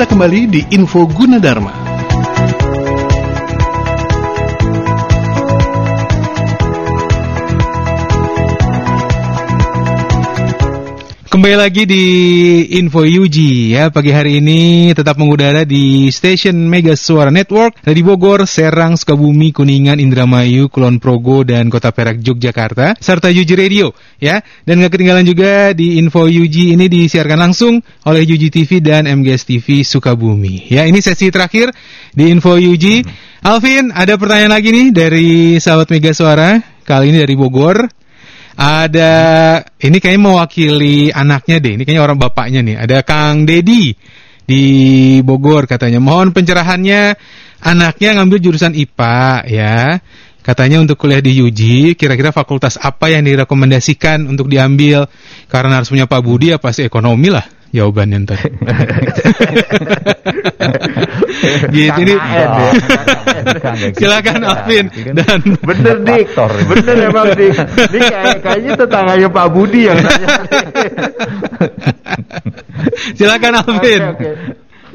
Kita kembali di Info Gunadarma. Kembali lagi di Info Yuji ya. Pagi hari ini tetap mengudara di Station Mega Suara Network dari Bogor, Serang, Sukabumi, Kuningan, Indramayu, Kulon Progo dan Kota Perak Yogyakarta serta Yuji Radio ya. Dan nggak ketinggalan juga di Info Yuji ini disiarkan langsung oleh Yuji TV dan MGS TV Sukabumi. Ya ini sesi terakhir di Info Yuji. Alvin ada pertanyaan lagi nih dari sahabat Mega Suara? Kali ini dari Bogor ada ini kayaknya mewakili anaknya deh. Ini kayaknya orang bapaknya nih. Ada Kang Dedi di Bogor katanya. Mohon pencerahannya anaknya ngambil jurusan IPA ya. Katanya untuk kuliah di UJ, kira-kira fakultas apa yang direkomendasikan untuk diambil? Karena harus punya Pak Budi ya pasti ekonomi lah jawabannya ntar. gitu ini. ya. Silakan Alvin dan Bener dik, bener emang dik. Ini kayak, kayaknya tetangganya Pak Budi yang nanya. silakan Alvin.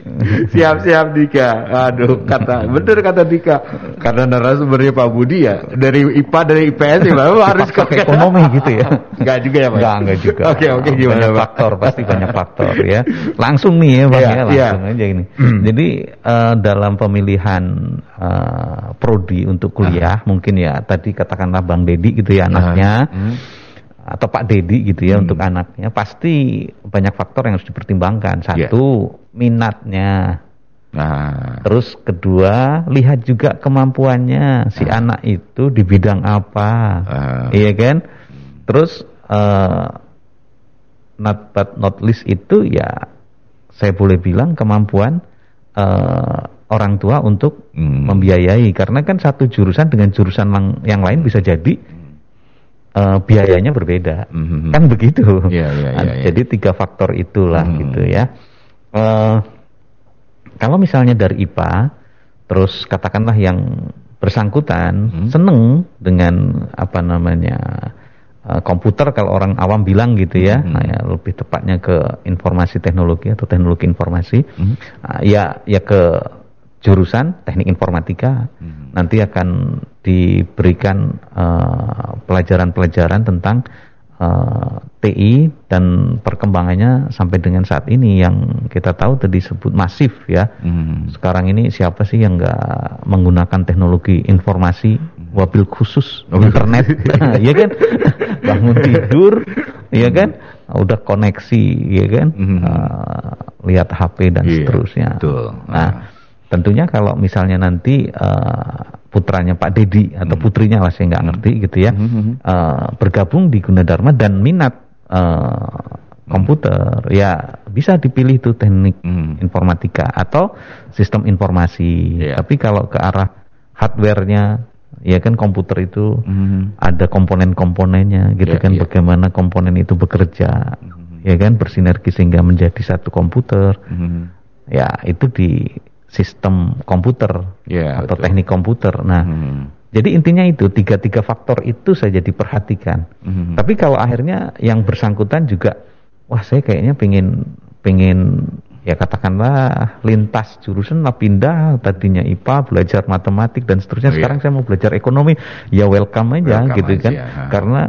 Siap siap Dika. Aduh kata bener kata Dika. Karena narasumbernya Pak Budi ya dari IPA dari IPS ya harus ke ekonomi gitu ya. Enggak juga ya Pak. Enggak, enggak juga. Oke oke gimana banyak Pak? faktor, pasti banyak faktor ya. Langsung nih ya Bang Iya, ya, langsung iya. aja ini. Jadi eh, dalam pemilihan eh, prodi untuk kuliah mungkin ya tadi katakanlah Bang Dedi gitu ya anaknya Hmm. atau Pak Dedi gitu ya untuk anaknya pasti banyak faktor yang harus dipertimbangkan. Iya. Satu minatnya, Nah, Terus kedua, lihat juga kemampuannya si anak itu di bidang apa, Ah. iya kan? Terus eh, not but not least itu ya saya boleh bilang kemampuan eh, orang tua untuk Hmm. membiayai karena kan satu jurusan dengan jurusan yang lain bisa jadi eh, biayanya berbeda, Mhm. kan begitu. Iya, iya, iya, iya. Jadi tiga faktor itulah Hmm. gitu ya. Eh, kalau misalnya dari IPA, terus katakanlah yang bersangkutan Hmm. seneng dengan apa namanya eh, komputer kalau orang awam bilang gitu ya, Hmm. nah, ya lebih tepatnya ke informasi teknologi atau teknologi informasi, Hmm. Ah, ya ya ke jurusan teknik informatika. Hmm. Nanti akan diberikan eh, pelajaran-pelajaran tentang eh, TI dan perkembangannya sampai dengan saat ini yang kita tahu tadi disebut masif ya. Hmm. Sekarang ini siapa sih yang nggak menggunakan teknologi informasi, wabil khusus, Oh, internet, ya kan? Bangun tidur, ya kan? Udah koneksi, ya kan? Mhm. Eh, lihat HP dan Iya, seterusnya. betul. Nah, Ah. tentunya kalau misalnya nanti eh, putranya Pak Dedi atau putrinya lah saya nggak ngerti gitu ya, eh, bergabung di Gunadarma dan minat eh, komputer, ya bisa dipilih tuh teknik Hmm. informatika atau sistem informasi. Iya. Tapi kalau ke arah hardware-nya, ya kan komputer itu Mhm. ada komponen-komponennya gitu Iya, kan iya. bagaimana komponen itu bekerja Mhm. ya kan bersinergi sehingga menjadi satu komputer Mhm. ya itu di sistem komputer Iya, atau betul. teknik komputer nah Mhm. jadi intinya itu tiga tiga faktor itu saja diperhatikan Mhm. tapi kalau akhirnya yang bersangkutan juga wah saya kayaknya pengen pengen ya katakanlah lintas jurusan lah pindah tadinya IPA belajar matematik dan seterusnya Oh, iya. sekarang saya mau belajar ekonomi ya welcome aja Welcome gitu kan aja, ha. karena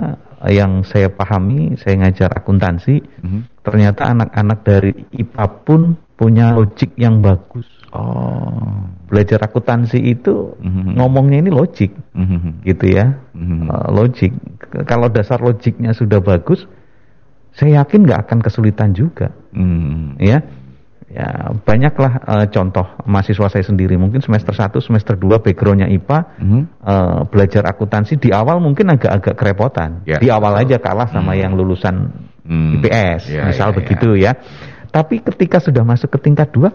yang saya pahami saya ngajar akuntansi Mhm. ternyata anak-anak dari IPA pun punya logik yang bagus Oh. belajar akuntansi itu Mhm. ngomongnya ini logik Mhm. gitu ya Mhm. Eh, logik kalau dasar logiknya sudah bagus saya yakin nggak akan kesulitan juga Mhm. ya ya banyaklah eh, contoh mahasiswa saya sendiri mungkin semester 1 semester 2 backgroundnya IPA Mhm. eh, belajar akuntansi di awal mungkin agak-agak kerepotan Ya, di awal betul. aja kalah sama Hmm. yang lulusan Hmm. IPS Ya, misal ya, begitu ya tapi ketika sudah masuk ke tingkat 2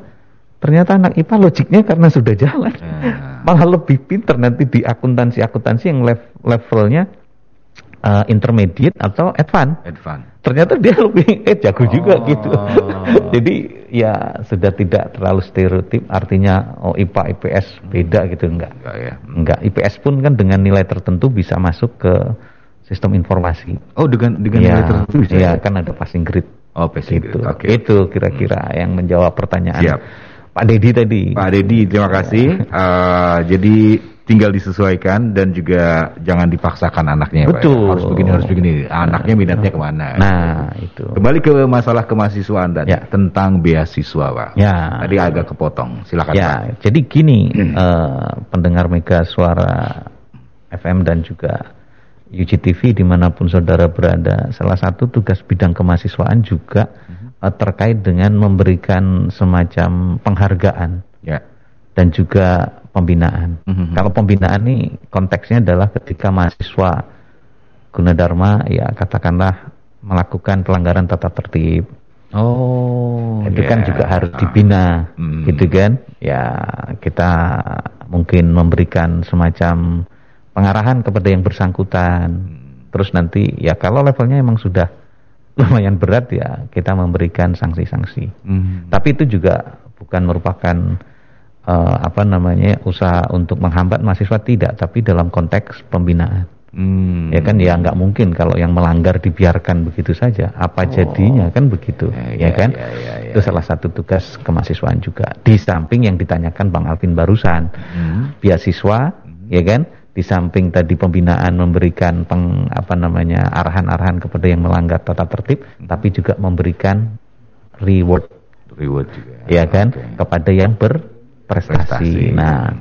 ternyata anak IPA logiknya karena sudah jalan Ah. malah lebih pinter nanti di akuntansi-akuntansi yang lev- levelnya eh, intermediate atau advance Advance. ternyata dia lebih eh jago juga Oh. gitu. Jadi ya sudah tidak terlalu stereotip artinya oh IPA IPS beda gitu enggak. Enggak ya. Enggak, IPS pun kan dengan nilai tertentu bisa masuk ke sistem informasi. Oh dengan dengan ya, nilai tertentu bisa ya ya? kan ada passing grade Oh, gitu. grade. Oke. Itu kira-kira yang menjawab pertanyaan Siap. Pak Dedi tadi. Pak Dedi, terima kasih. Eh, jadi tinggal disesuaikan dan juga jangan dipaksakan anaknya. ya, Pak. Betul. Harus begini, harus begini. Anaknya minatnya ke mana? Nah, itu. Kembali ke masalah kemahasiswaan tadi Ya. tentang beasiswa, Pak. Ya. Tadi agak kepotong. Silakan, Pak. Ya, jadi gini, eh, pendengar Mega Suara FM dan juga UGTV di mana pun saudara berada, salah satu tugas bidang kemahasiswaan juga eh, terkait dengan memberikan semacam penghargaan Ya. dan juga pembinaan. Mhm. Kalau pembinaan ini konteksnya adalah ketika mahasiswa Gunadarma ya katakanlah melakukan pelanggaran tata tertib, Oh, itu kan ya. juga harus dibina Hmm. gitu kan ya kita mungkin memberikan semacam pengarahan kepada yang bersangkutan. Terus nanti ya kalau levelnya emang sudah lumayan berat ya kita memberikan sanksi-sanksi. Hmm. tapi itu juga bukan merupakan eh, apa namanya usaha untuk menghambat mahasiswa tidak. Tapi dalam konteks pembinaan. Hmm. ya kan ya nggak mungkin kalau yang melanggar dibiarkan begitu saja. Apa jadinya kan begitu. Ya, ya, ya, kan? ya, ya, ya, itu salah satu tugas kemahasiswaan juga. Di samping yang ditanyakan Bang Alvin barusan. Hmm. beasiswa ya kan di samping tadi pembinaan memberikan peng, apa namanya arahan-arahan kepada yang melanggar tata tertib tapi juga memberikan reward Reward juga. ya kan Oke. kepada yang Prestasi. berprestasi nah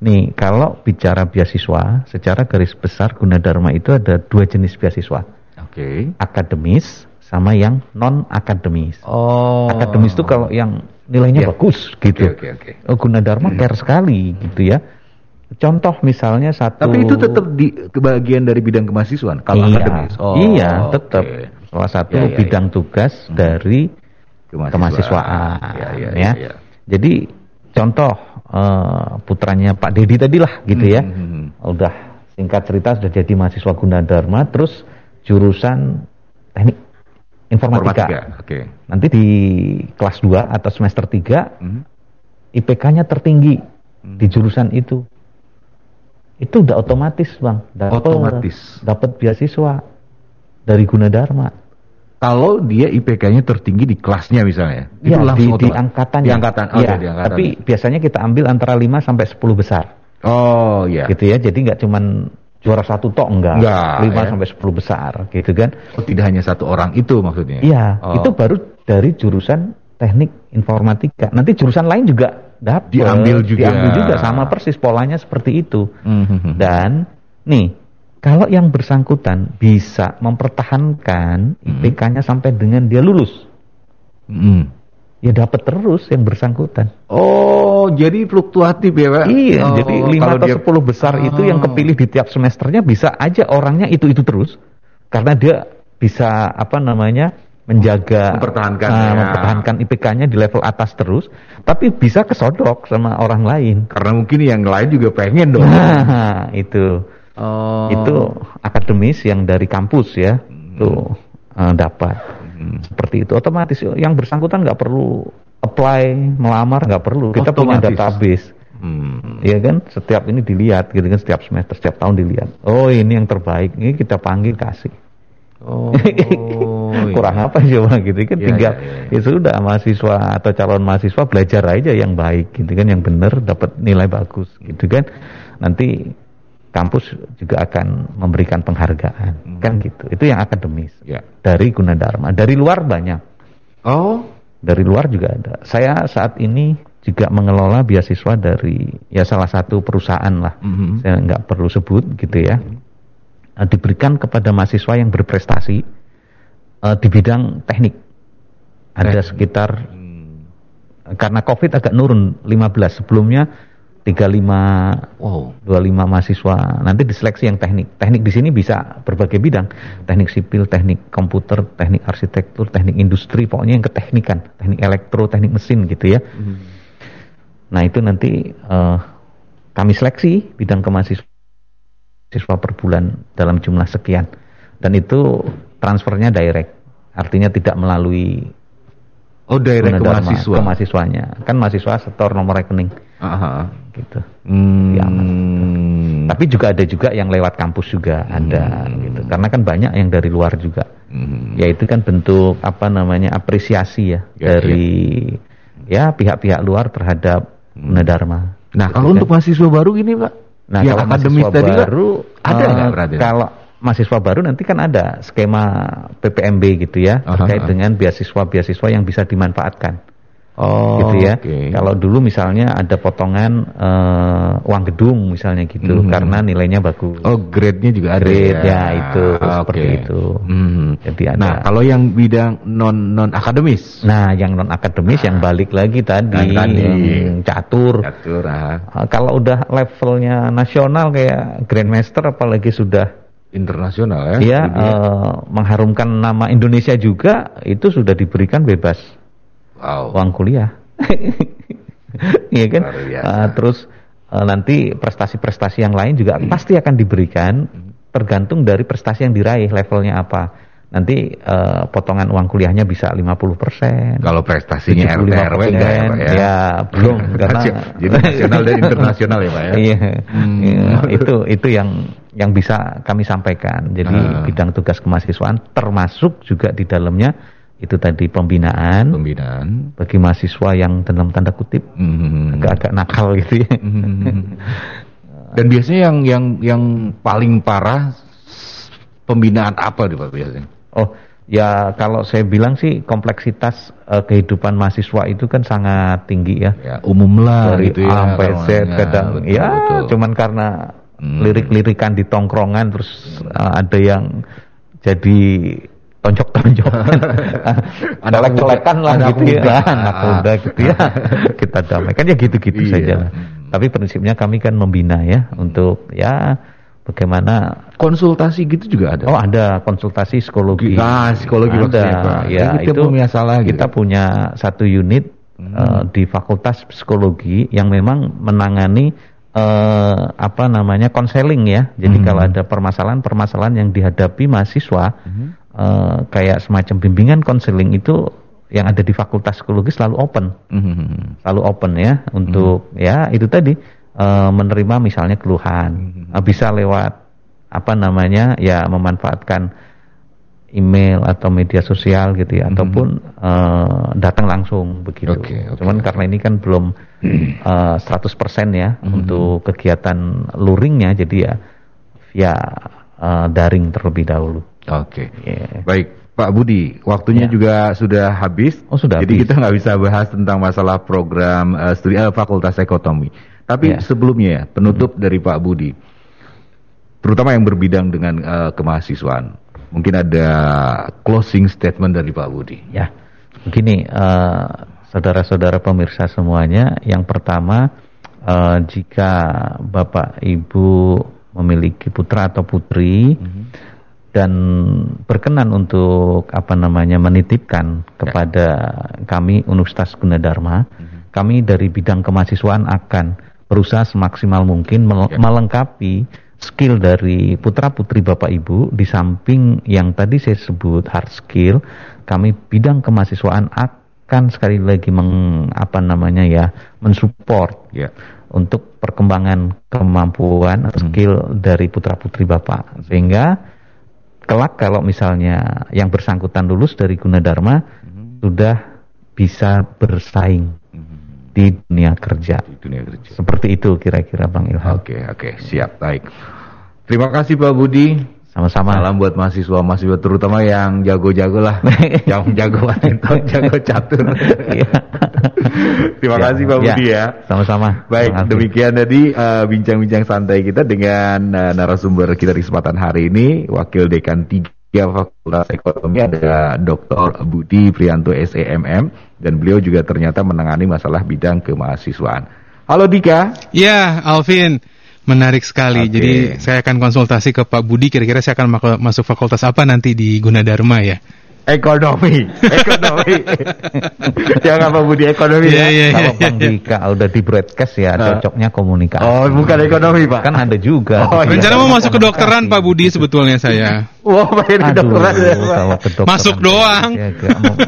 nih kalau bicara beasiswa secara garis besar Gunadarma itu ada dua jenis beasiswa Oke. akademis sama yang non akademis Oh. akademis itu kalau yang nilainya Iya. bagus gitu Oke, oke, oke. oh Gunadarma care sekali gitu ya contoh misalnya satu Tapi itu tetap di kebagian dari bidang kemahasiswaan kalau iya, akademis. Oh, iya tetap salah satu Ya, ya, bidang tugas dari Kemahasiswaan. kemahasiswaan Ya, ya, ya. ya, ya. Jadi contoh eh, putranya Pak Dedi tadi lah gitu ya. Hmm, hmm, Udah singkat cerita sudah jadi mahasiswa Gunadarma terus jurusan teknik informatika. Informatika. Oke. Nanti di kelas 2 atau semester 3 Hmm. IPK-nya tertinggi di jurusan itu. Itu udah otomatis, Bang. Dapat Otomatis. dapat beasiswa dari Gunadarma. Kalau dia IPK-nya tertinggi di kelasnya misalnya, itu Iya, di, langsung di otomatis. angkatannya. Di angkatan. Oh, Iya, di angkatan. Tapi biasanya kita ambil antara 5 sampai 10 besar. Oh, iya. Gitu ya. Jadi nggak cuman juara satu tok enggak. Enggak, 5 ya. sampai 10 besar gitu kan. Oh, tidak hanya satu orang itu maksudnya. Iya, Oh. itu baru dari jurusan teknik informatika. Nanti jurusan lain juga dapat Diambil juga. Diambil juga sama persis polanya seperti itu. Hmm, hmm, hmm. Dan nih, kalau yang bersangkutan bisa mempertahankan Hmm. IPK-nya sampai dengan dia lulus, Hmm. ya dapat terus yang bersangkutan. Oh, jadi fluktuatif ya, Pak? Iya, Oh, jadi 5 kalau atau dia- 10 besar itu yang Oh. kepilih di tiap semesternya bisa aja orangnya itu-itu terus. Karena dia bisa apa namanya menjaga Mempertahankan, ah, ya. mempertahankan IPK-nya di level atas terus, tapi bisa kesodok sama orang lain. Karena mungkin yang lain juga pengen dong. Nah, itu Oh. itu akademis yang dari kampus ya, Hmm. tuh eh, dapat seperti itu. Otomatis yang bersangkutan nggak perlu apply, melamar nggak perlu. Kita punya Otomatis. database. Hmm. Iya kan, setiap ini dilihat gitu kan, setiap semester, setiap tahun dilihat. Oh ini yang terbaik, ini kita panggil kasih. Oh. Kurang iya. apa coba gitu kan, Iya, tinggal iya. ya sudah mahasiswa atau calon mahasiswa belajar aja yang baik gitu kan, yang benar dapat nilai bagus gitu kan. Nanti kampus juga akan memberikan penghargaan kan gitu. Itu yang akademis Ya. dari Gunadarma. Dari luar banyak. Oh. Dari luar juga ada. Saya saat ini juga mengelola beasiswa dari ya salah satu perusahaan lah. Mhm. Saya nggak perlu sebut gitu ya. Eh, diberikan kepada mahasiswa yang berprestasi eh, di bidang teknik. Ada sekitar Hmm. karena Covid agak nurun 15 sebelumnya 35 Wow. 25 mahasiswa. Nanti diseleksi yang teknik. Teknik di sini bisa berbagai bidang. Teknik sipil, teknik komputer, teknik arsitektur, teknik industri, pokoknya yang keteknikan, teknik elektro, teknik mesin gitu ya. Nah, itu nanti eh, kami seleksi bidang kemahasiswa siswa per bulan dalam jumlah sekian. Dan itu transfernya direct. Artinya tidak melalui Oh, daerah ke mahasiswa. ke mahasiswanya. Kan mahasiswa setor nomor rekening Aha. gitu. Hmm. Diaman. Tapi juga ada juga yang lewat kampus juga ada gitu. Karena kan banyak yang dari luar juga. Hmm. Ya itu kan bentuk apa namanya apresiasi ya, Ya, dari ya pihak-pihak luar terhadap Gunadarma. Nah, Gitu kalau kan. untuk mahasiswa baru ini, Pak, Nah, yang kalau akademis mahasiswa tadi, Pak, baru ada eh, nggak berarti? Kalau mahasiswa baru nanti kan ada skema PPMB gitu ya Aha, terkait aha. dengan beasiswa-beasiswa yang bisa dimanfaatkan. Oh, gitu ya. oke. Kalau dulu misalnya ada potongan eh, uang gedung misalnya gitu Mhm. karena nilainya bagus. Oh, grade-nya juga ada Grade, ya. ya, itu, Ah, seperti oke. itu. Mhm. Jadi ada. Nah, kalau yang bidang non non akademis, Nah, yang non akademis yang balik lagi tadi, Yang tadi. yang catur. catur, ah, Ah, Kalau udah levelnya nasional kayak Grandmaster apalagi sudah internasional ya. ya Ini ya. eh, mengharumkan nama Indonesia juga itu sudah diberikan bebas wow. uang kuliah. Iya kan? Ah, terus eh, nanti prestasi-prestasi yang lain juga pasti akan diberikan tergantung dari prestasi yang diraih levelnya apa. Nanti eh, potongan uang kuliahnya bisa 50%. Kalau prestasinya RT RW enggak ya, Pak ya? Ya, belum karena Jadi nasional dan internasional ya, Pak ya. Iya, Hmm. iya, itu itu yang yang bisa kami sampaikan. Jadi Ah. bidang tugas kemahasiswaan termasuk juga di dalamnya itu tadi pembinaan Pembinaan. bagi mahasiswa yang dalam tanda kutip Mhm. agak-agak nakal gitu ya. Mhm. Dan biasanya yang yang yang paling parah pembinaan apa nih Pak biasanya? Oh, ya kalau saya bilang sih kompleksitas eh, kehidupan mahasiswa itu kan sangat tinggi ya. Ya, umum lah Dari gitu ya. A sampai Z kadang Betul, ya betul. cuman karena Hmm. lirik-lirikan di tongkrongan terus eh, ada yang jadi tonjok-tonjokan Anak colek-colekan lah gitu ya anak muda gitu ya kita damaikan ya gitu-gitu Iya. saja lah. tapi prinsipnya kami kan membina ya untuk ya bagaimana konsultasi gitu juga ada. Oh ada konsultasi psikologi. Ah, psikologi ada. Ya kita itu punya salah gitu. kita punya satu unit Hmm. eh, di Fakultas Psikologi yang memang menangani eh, apa namanya konseling ya. Jadi Hmm. kalau ada permasalahan-permasalahan yang dihadapi mahasiswa Mhm. Eh, kayak semacam bimbingan konseling itu yang ada di Fakultas Psikologi selalu open Mhm. selalu open ya untuk ya itu tadi eh, menerima misalnya keluhan Mhm. Eh, bisa lewat apa namanya ya memanfaatkan email atau media sosial gitu ya Mhm. ataupun eh, datang langsung begitu. Oke, oke. Cuman karena ini kan belum eh, 100% ya Mhm. untuk kegiatan luringnya jadi ya via eh, daring terlebih dahulu. Oke. Iya. Baik, Pak Budi, waktunya Ya. juga sudah habis. Oh, sudah Jadi habis. kita nggak bisa bahas tentang masalah program eh, studi eh, Fakultas Ekonomi. Tapi Ya. sebelumnya ya, penutup dari Pak Budi, terutama yang berbidang dengan eh, kemahasiswaan, mungkin ada closing statement dari Pak Budi. Ya, begini, eh, saudara-saudara pemirsa semuanya, yang pertama, eh, jika Bapak Ibu memiliki putra atau putri dan berkenan untuk apa namanya menitipkan kepada kami Universitas Gunadarma, kami dari bidang kemahasiswaan akan berusaha semaksimal mungkin mel- Ya. melengkapi skill dari putra putri bapak ibu di samping yang tadi saya sebut hard skill kami bidang kemahasiswaan akan sekali lagi meng, apa namanya ya mensupport Ya. untuk perkembangan kemampuan atau Hmm. skill dari putra putri bapak sehingga kelak kalau misalnya yang bersangkutan lulus dari Gunadarma Hmm. sudah bisa bersaing di dunia kerja Di dunia kerja. seperti itu kira-kira Bang Ilham Oke, oke, siap, baik. Terima kasih Pak Budi. Sama-sama Salam buat mahasiswa-mahasiswa terutama yang jago-jago lah, yang jago badminton, jago catur. Iya. Terima Ya, kasih Pak ya. Budi ya. sama-sama Baik, demikian tadi uh, bincang-bincang santai kita dengan uh, narasumber kita di kesempatan hari ini, Wakil Dekan 3 Fakultas Ekonomi ada Dr. Budi Prianto SEMM dan beliau juga ternyata menangani masalah bidang kemahasiswaan. Halo Dika. Ya, Alvin. Menarik sekali. Oke. Jadi saya akan konsultasi ke Pak Budi. Kira-kira saya akan masuk fakultas apa nanti di Gunadarma ya? Ekonomi, ekonomi. Jangan Pak Budi ekonomi Iya, ya. iya, kalau iya. Bang Dika udah di broadcast ya Ah. cocoknya komunikasi Oh, bukan ekonomi Pak. kan ada juga Oh, iya. Rencana mau masuk ke dokteran Pak Budi sebetulnya saya. Wah, pengen kedokteran ya, Pak. kalau kedokteran Masuk doang. agak mau-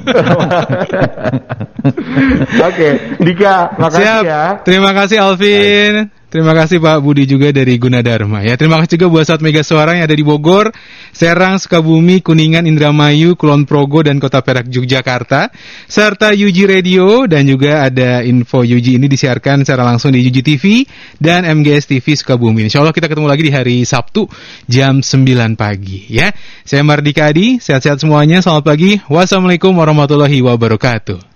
Oke, Dika, makasih Siap. ya. Terima kasih Alvin. Terima kasih Pak Budi juga dari Gunadarma ya. Terima kasih juga buat saat Mega Suara yang ada di Bogor, Serang, Sukabumi, Kuningan, Indramayu, Kulon Progo dan Kota Perak Yogyakarta serta UG Radio dan juga ada info UG ini disiarkan secara langsung di UG TV dan MGS TV Sukabumi. Insya Allah kita ketemu lagi di hari Sabtu jam 9 pagi ya. Saya Mardika Adi, sehat-sehat semuanya. Selamat pagi. Wassalamualaikum warahmatullahi wabarakatuh.